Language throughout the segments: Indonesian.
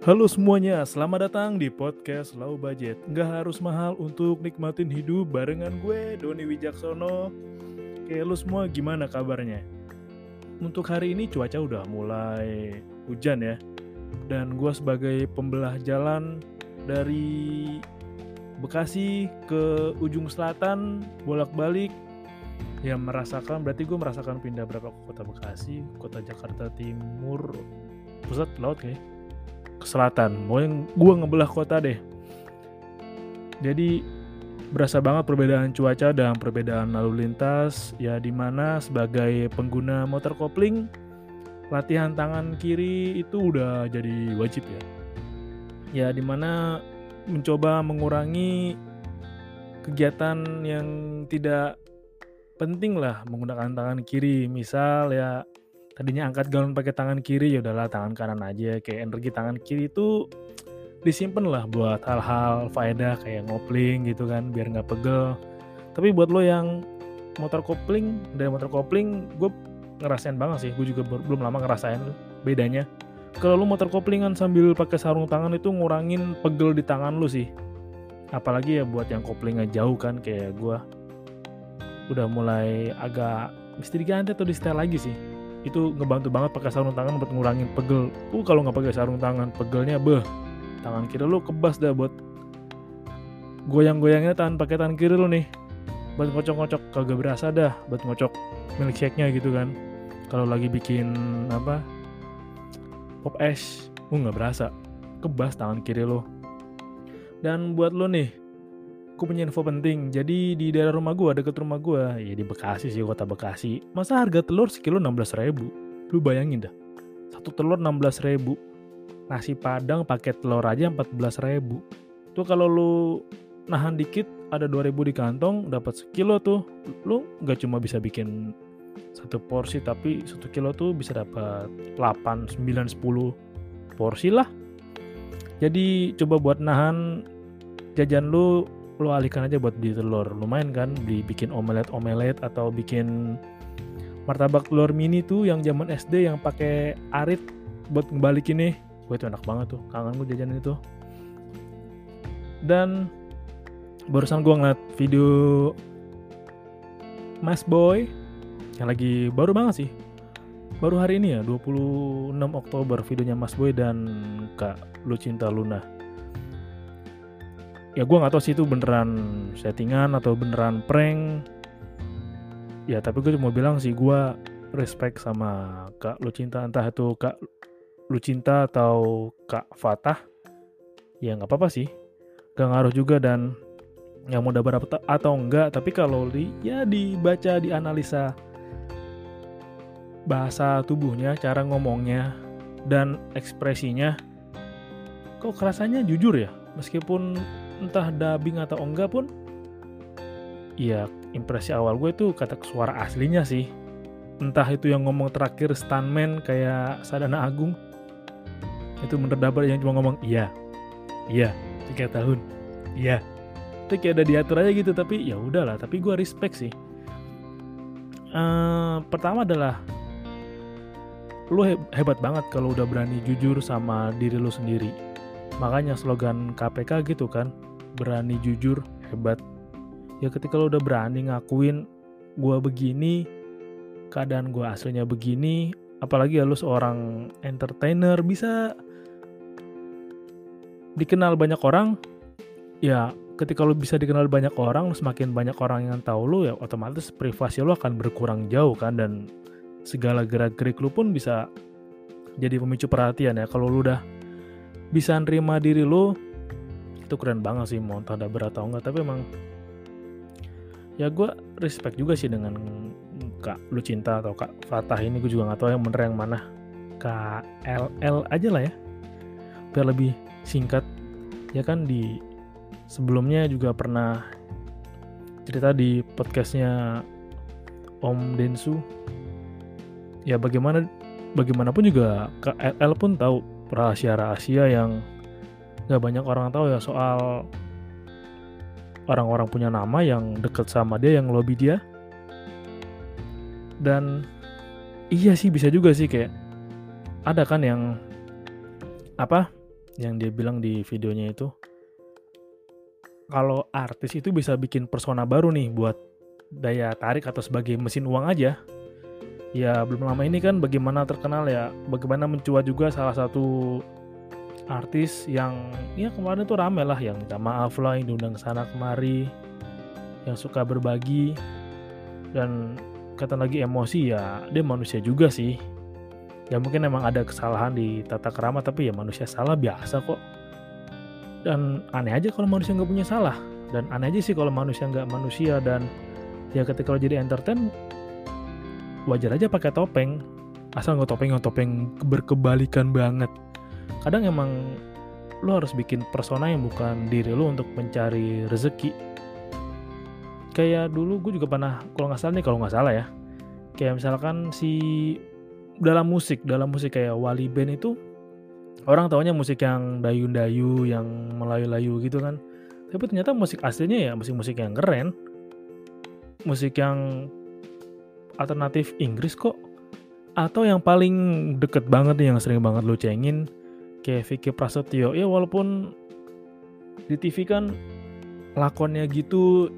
Halo semuanya, selamat datang di podcast Low Budget. Nggak harus mahal untuk nikmatin hidup barengan gue, Doni Wijaksono. Oke, lo semua gimana kabarnya? Untuk hari ini cuaca udah mulai hujan ya. Dan gue sebagai pembelah jalan dari Bekasi ke ujung selatan bolak-balik ya merasakan berarti gue merasakan pindah berapa ke kota Bekasi kota Jakarta Timur pusat laut kayak ke selatan. Pokoknya gue ngebelah kota deh. Jadi berasa banget perbedaan cuaca dan perbedaan lalu lintas. Ya di mana sebagai pengguna motor kopling latihan tangan kiri itu udah jadi wajib ya. Ya di mana mencoba mengurangi kegiatan yang tidak penting lah menggunakan tangan kiri. Misal ya tadinya angkat galon pakai tangan kiri ya udahlah tangan kanan aja. Kayak energi tangan kiri itu disimpan lah buat hal-hal faedah kayak ngopling gitu kan biar nggak pegel. Tapi buat lo yang motor kopling dari motor kopling gue ngerasain banget sih. Gue juga belum lama ngerasain bedanya. Kalau lu motor koplingan sambil pakai sarung tangan itu ngurangin pegel di tangan lu sih. Apalagi ya buat yang koplingnya jauh kan kayak gua udah mulai agak mesti diganti atau di setel lagi sih itu ngebantu banget pakai sarung tangan buat ngurangin pegel. Uh kalau nggak pakai sarung tangan pegelnya beh. Tangan kiri lu kebas dah buat goyang-goyangnya tangan pakai tangan kiri lu nih. Buat ngocok-ngocok kagak berasa dah buat ngocok milkshake-nya gitu kan. Kalau lagi bikin apa pop es gue nggak berasa. Kebas tangan kiri lo dan buat lo nih gue punya info penting. Jadi di daerah rumah gue deket rumah gue ya di Bekasi sih kota Bekasi. Masa harga telur sekilo 16 ribu? Lu bayangin dah. Satu telur 16 ribu. Nasi padang paket telur aja 14 ribu. Tuh kalau lu nahan dikit ada 2000 di kantong dapat sekilo tuh. Lu nggak cuma bisa bikin satu porsi tapi satu kilo tuh bisa dapat 8, 9, 10 porsi lah. Jadi coba buat nahan jajan lu lu alihkan aja buat beli telur. Lumayan kan beli bikin omelet omelet atau bikin martabak telur mini tuh yang zaman SD yang pakai arit buat ngebalikin nih. Gue itu enak banget tuh. Kangen gue jajan itu. Dan barusan gue ngeliat video Mas Boy yang lagi baru banget sih. Baru hari ini ya 26 Oktober videonya Mas Boy dan Kak Lucinta Luna ya gue nggak tahu sih itu beneran settingan atau beneran prank. Ya tapi gue cuma bilang sih gue respect sama Kak Lucinta. Entah itu Kak Lucinta atau Kak Fatah ya nggak apa-apa sih. Gak ngaruh juga dan yang mau dapat atau enggak tapi kalau di ya dibaca dianalisa bahasa tubuhnya, cara ngomongnya, dan ekspresinya kok kerasanya jujur ya? Meskipun entah dubbing atau enggak pun ya impresi awal gue itu kata suara aslinya sih. Entah itu yang ngomong terakhir stuntman kayak Sadana Agung. Itu bener dapat yang cuma ngomong iya iya tiga tahun iya. Itu kayak ada diatur aja gitu tapi ya udahlah tapi gue respect sih. Uh, pertama adalah lu hebat banget kalau udah berani jujur sama diri lu sendiri. Makanya slogan KPK gitu kan, berani jujur hebat. Ya ketika lu udah berani ngakuin gue begini, keadaan gue aslinya begini, apalagi ya lu seorang entertainer bisa dikenal banyak orang ya ketika lu bisa dikenal banyak orang semakin banyak orang yang tahu lu ya otomatis privasi lu akan berkurang jauh kan dan segala gerak gerik lu pun bisa jadi pemicu perhatian ya kalau lu udah bisa nerima diri lu itu keren banget sih mau tanda berat atau enggak tapi emang ya gue respect juga sih dengan kak lu cinta atau kak Fatah ini gue juga nggak tahu yang bener yang mana. KLL aja lah ya biar lebih singkat. Ya kan di sebelumnya juga pernah cerita di podcastnya Om Densu. Ya bagaimana bagaimanapun juga KLL pun tahu rahasia-rahasia yang gak banyak orang tahu ya soal orang-orang punya nama yang deket sama dia yang lobby dia. Dan iya sih bisa juga sih kayak ada kan yang apa yang dia bilang di videonya itu kalau artis itu bisa bikin persona baru nih buat daya tarik atau sebagai mesin uang aja. Ya belum lama ini kan bagaimana terkenal ya bagaimana mencuat juga salah satu artis yang ya kemarin tuh rame lah yang minta maaf lah yang diundang sana kemari yang suka berbagi dan kata lagi emosi ya dia manusia juga sih. Ya mungkin emang ada kesalahan di tata kerama tapi ya manusia salah biasa kok. Dan aneh aja kalau manusia nggak punya salah. Dan aneh aja sih kalau manusia nggak manusia dan ya ketika lo jadi entertain wajar aja pakai topeng. Asal nggak topeng nggak topeng berkebalikan banget kadang emang lo harus bikin persona yang bukan diri lo untuk mencari rezeki. Kayak dulu gue juga pernah kalau nggak salah nih kalau nggak salah ya. Kayak misalkan si dalam musik dalam musik kayak Wali Band itu orang taunya musik yang dayu-dayu yang melayu-layu gitu kan. Tapi ternyata musik aslinya ya musik-musik yang keren. Musik yang alternatif Inggris kok. Atau yang paling deket banget nih yang sering banget lu cengin kayak Vicky Prasetyo. Ya walaupun di TV kan lakonnya gitu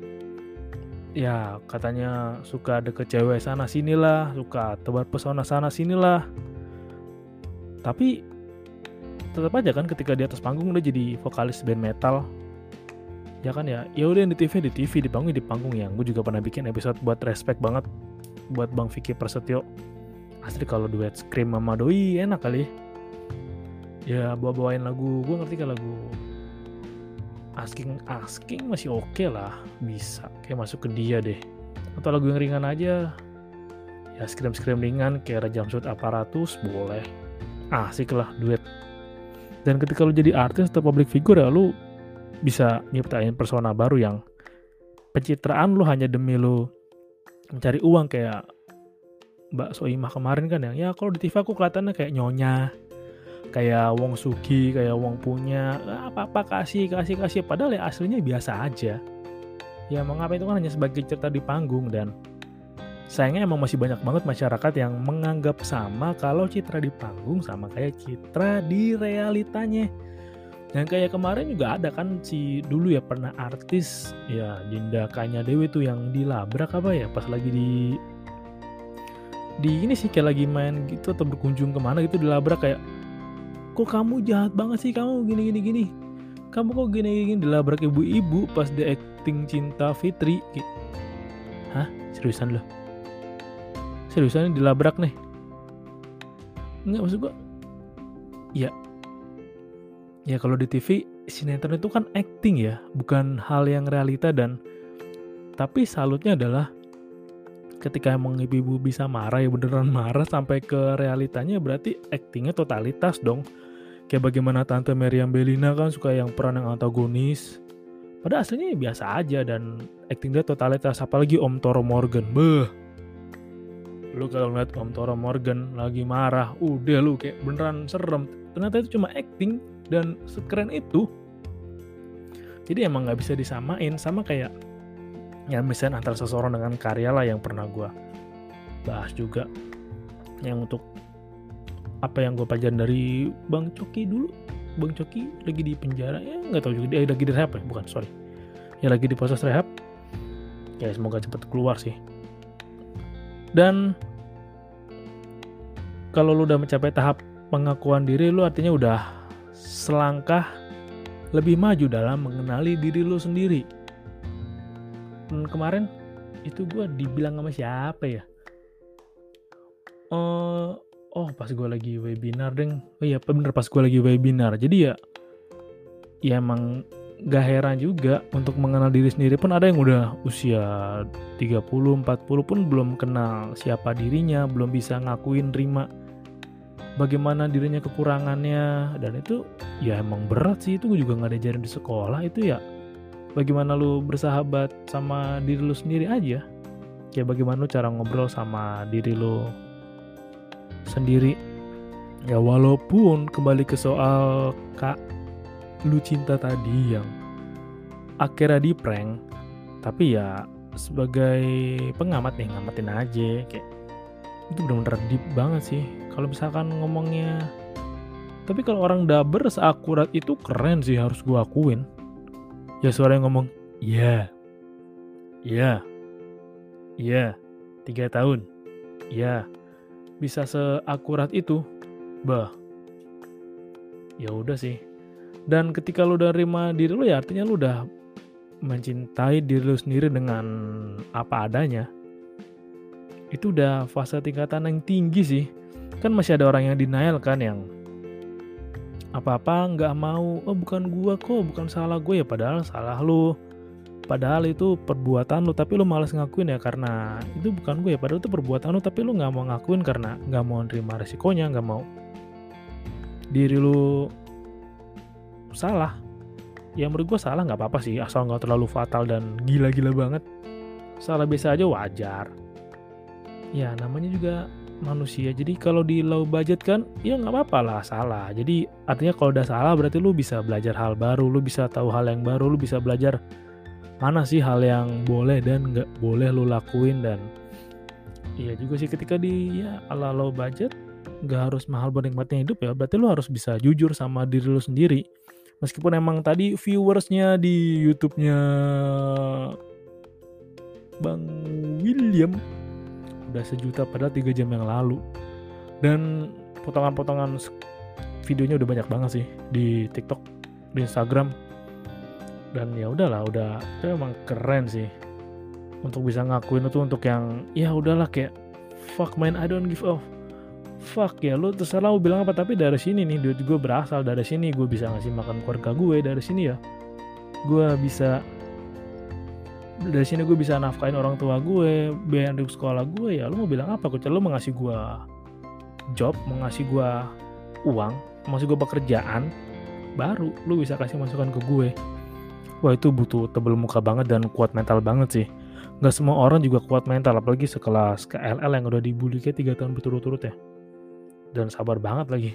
ya katanya suka deket cewek sana sinilah suka tebar pesona sana sinilah tapi tetap aja kan ketika di atas panggung dia jadi vokalis band metal. Ya kan ya? Ya udah di TV di TV di panggung di panggung yang gue juga pernah bikin episode buat respect banget buat Bang Vicky Prasetyo. Asli kalau duet Scream sama Doi enak kali. ya bawa bawain lagu. Gue ngerti kan lagu asking asking masih oke okay lah. Bisa. Kayak masuk ke dia deh. Atau lagu yang ringan aja. Ya scream scream ringan kayak Raja Jamsud aparatus boleh. Asik lah duet. Dan ketika lu jadi artis atau public figure ya lu bisa nyiptain persona baru yang pencitraan lu hanya demi lu mencari uang. Kayak Mbak Soimah kemarin kan yang ya kalau di TV aku kelihatannya kayak nyonya kayak Wong Sugi kayak Wong punya apa apa kasih kasih kasih. Padahal ya aslinya biasa aja. Ya mengapa itu kan hanya sebagai cerita di panggung dan sayangnya emang masih banyak banget masyarakat yang menganggap sama kalau citra di panggung sama kayak citra di realitanya. Dan kayak kemarin juga ada kan si dulu ya pernah artis ya Dinda Kanya Dewi tuh yang dilabrak apa ya pas lagi di di ini sih kayak lagi main gitu atau berkunjung ke mana gitu dilabrak kayak kok kamu jahat banget sih? Kamu gini gini gini. Kamu kok gini gini dilabrak ibu-ibu pas dia acting cinta Fitri hah? Seriusan loh? Seriusan dilabrak nih? Nggak maksud gua ya ya kalau di TV sinetron itu kan acting ya bukan hal yang realita dan tapi salutnya adalah ketika emang ibu-ibu bisa marah ya beneran marah sampai ke realitanya berarti actingnya totalitas dong. Kayak bagaimana tante Meriam Belina kan suka yang peran yang antagonis. Pada aslinya ya biasa aja dan acting dia totalitas apalagi Om Toro Morgan. Beh lu kalau ngeliat Om Toro Morgan lagi marah udah lu kayak beneran serem. Ternyata itu cuma acting dan sekeren itu. Jadi emang nggak bisa disamain sama kayak ya misalnya antara seseorang dengan karya lah yang pernah gue bahas juga. Yang untuk apa yang gue pelajarin dari Bang Coki dulu. Bang Coki lagi di penjara. Ya nggak tahu juga. Dia lagi di rehab ya? Bukan sorry. Ya lagi di proses rehab. Ya semoga cepat keluar sih. Dan kalau lu udah mencapai tahap pengakuan diri lu artinya udah selangkah lebih maju dalam mengenali diri lu sendiri. Dan kemarin itu gue dibilang sama siapa ya? Uh, oh pas gue lagi webinar deng. Oh iya bener pas gue lagi webinar. Jadi ya ya emang gak heran juga untuk mengenal diri sendiri pun ada yang udah usia 30, 40 pun belum kenal siapa dirinya, belum bisa ngakuin terima bagaimana dirinya kekurangannya dan itu ya emang berat sih itu gue juga nggak diajarin di sekolah itu ya bagaimana lu bersahabat sama diri lu sendiri aja. Kayak bagaimana lu cara ngobrol sama diri lu sendiri. Ya walaupun kembali ke soal kak lu cinta tadi yang akhirnya di prank tapi ya sebagai pengamat nih ngamatin aja kayak itu benar-benar deep banget sih. Kalau misalkan ngomongnya tapi kalau orang daber seakurat itu keren sih harus gue akuin ya suara yang ngomong iya iya iya tiga tahun iya. Bisa seakurat itu bah. Ya udah sih. Dan ketika lu udah terima diri lu ya artinya lu udah mencintai diri lu sendiri dengan apa adanya. Itu udah fase tingkatan yang tinggi sih. Kan masih ada orang yang denial kan yang apa-apa nggak mau. Oh bukan gua kok bukan salah gue ya padahal salah lu. Padahal itu perbuatan lu tapi lu malas ngakuin ya karena itu bukan gue ya. Padahal itu perbuatan lu tapi lu nggak mau ngakuin karena nggak mau nerima resikonya nggak mau. Diri lu salah. Ya menurut gue salah nggak apa-apa sih asal nggak terlalu fatal dan gila-gila banget. Salah biasa aja wajar. Ya namanya juga manusia. Jadi kalau di low budget kan ya nggak apa-apa lah salah. Jadi artinya kalau udah salah berarti lu bisa belajar hal baru lu bisa tahu hal yang baru lu bisa belajar mana sih hal yang boleh dan nggak boleh lu lakuin dan iya juga sih ketika di ya ala low budget nggak harus mahal buat hidup ya berarti lu harus bisa jujur sama diri lu sendiri. Meskipun emang tadi viewersnya di YouTube-nya Bang William udah sejuta padahal tiga jam yang lalu. Dan potongan-potongan videonya udah banyak banget sih di TikTok di Instagram. Dan ya udahlah udah itu emang keren sih. Untuk bisa ngakuin itu untuk yang ya udahlah kayak fuck man I don't give off fuck. Ya lu terserah lu bilang apa tapi dari sini nih duit gue berasal. Dari sini gue bisa ngasih makan keluarga gue dari sini ya. Gue bisa dari sini gue bisa nafkain orang tua gue biaya hidup sekolah gue ya lu mau bilang apa? Kecuali lu mengasih gue job mengasih gue uang mengasih gue pekerjaan baru lu bisa kasih masukan ke gue wah itu butuh tebel muka banget dan kuat mental banget sih. Nggak semua orang juga kuat mental apalagi sekelas KLL yang udah dibully kayak tiga tahun berturut-turut ya. Dan sabar banget lagi.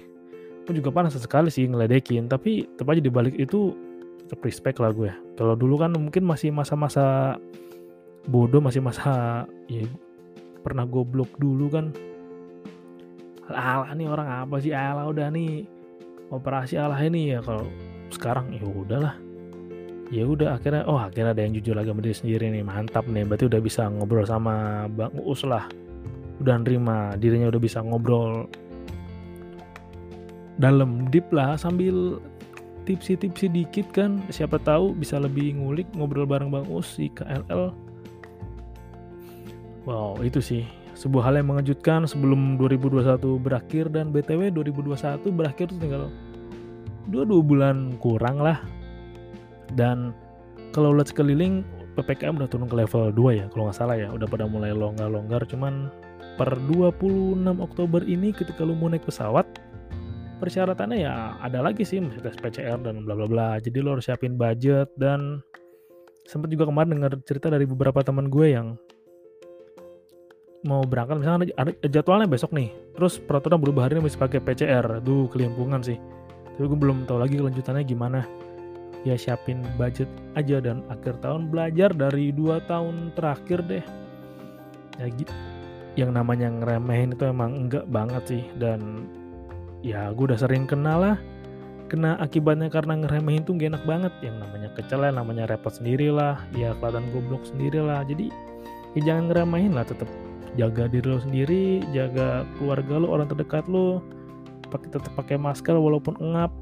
Pun juga panas sekali sih ngeledekin tapi tetap aja dibalik itu respect lah gue. Kalau dulu kan mungkin masih masa-masa bodoh masih masa ya pernah goblok dulu kan. Ala nih orang apa sih? Ala udah nih. Operasi ala ini ya kalau sekarang ya udahlah ya udah akhirnya oh akhirnya ada yang jujur lagi sama diri sendiri nih. Mantap nih berarti udah bisa ngobrol sama bang Uus lah. Udah nerima dirinya udah bisa ngobrol dalam deep lah sambil tipsi-tipsi dikit kan. Siapa tahu bisa lebih ngulik ngobrol bareng Bang Us si KLL wow itu sih sebuah hal yang mengejutkan sebelum 2021 berakhir dan BTW 2021 berakhir tuh tinggal dua dua bulan kurang lah. Dan kalau lihat sekeliling PPKM udah turun ke level 2 ya kalau nggak salah ya. Udah pada mulai longgar-longgar cuman per 26 Oktober ini ketika lu mau naik pesawat persyaratannya ya ada lagi sih mesti tes PCR dan bla bla bla. Jadi lo harus siapin budget dan sempat juga kemarin dengar cerita dari beberapa teman gue yang mau berangkat. Misalnya ada, jadwalnya besok nih terus peraturan berubah hari ini mesti pakai PCR tuh kelimpungan sih. Tapi gue belum tahu lagi kelanjutannya gimana. Ya siapin budget aja dan akhir tahun belajar dari dua tahun terakhir deh. Ya gitu. Yang namanya ngeremehin itu emang enggak banget sih dan ya gue udah sering kenal lah. Kena akibatnya karena ngeremehin tuh gak enak banget. Yang namanya kecel ya namanya repot sendiri lah. Ya kelihatan goblok sendiri lah. Jadi ya jangan ngeremehin lah. Tetap jaga diri lo sendiri jaga keluarga lo orang terdekat lo. Pakai tetap pakai masker walaupun engap.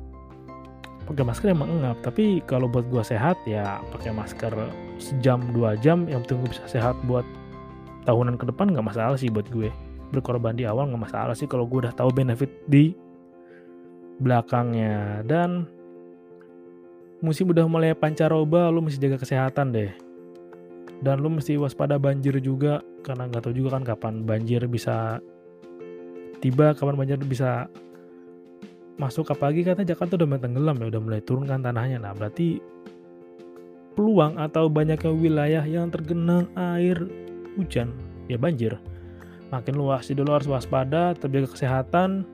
Pakai masker emang engap. Tapi kalau buat gua sehat ya pakai masker sejam dua jam yang penting gue bisa sehat buat tahunan ke depan nggak masalah sih buat gue. Berkorban di awal nggak masalah sih. Kalau gue udah tahu benefit di belakangnya. Dan musim udah mulai pancaroba lu mesti jaga kesehatan deh. Dan lu mesti waspada banjir juga karena nggak tahu juga kan kapan banjir bisa tiba kapan banjir bisa masuk. Apalagi katanya Jakarta udah mulai tenggelam ya udah mulai turun kan tanahnya. Nah berarti peluang atau banyaknya wilayah yang tergenang air hujan ya banjir makin luas. Jadi lo harus waspada terjaga kesehatan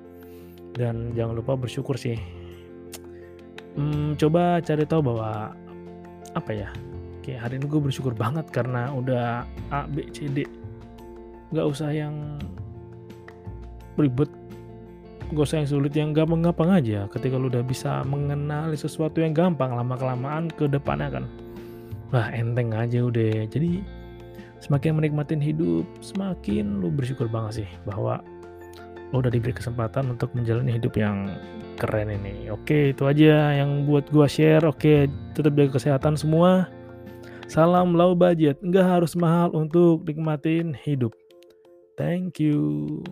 dan jangan lupa bersyukur sih. Hmm, coba cari tahu bahwa apa ya kayak hari ini gue bersyukur banget karena udah A B C D. Nggak usah yang ribet. Gak usah yang sulit yang gampang-gampang aja ketika lu udah bisa mengenali sesuatu yang gampang lama kelamaan ke depannya kan. Wah enteng aja udah. Jadi semakin menikmatin hidup semakin lu bersyukur banget sih bahwa lo udah diberi kesempatan untuk menjalani hidup yang keren ini. Oke itu aja yang buat gua share. Oke tetap jaga kesehatan semua. Salam low budget. Nggak harus mahal untuk nikmatin hidup. Thank you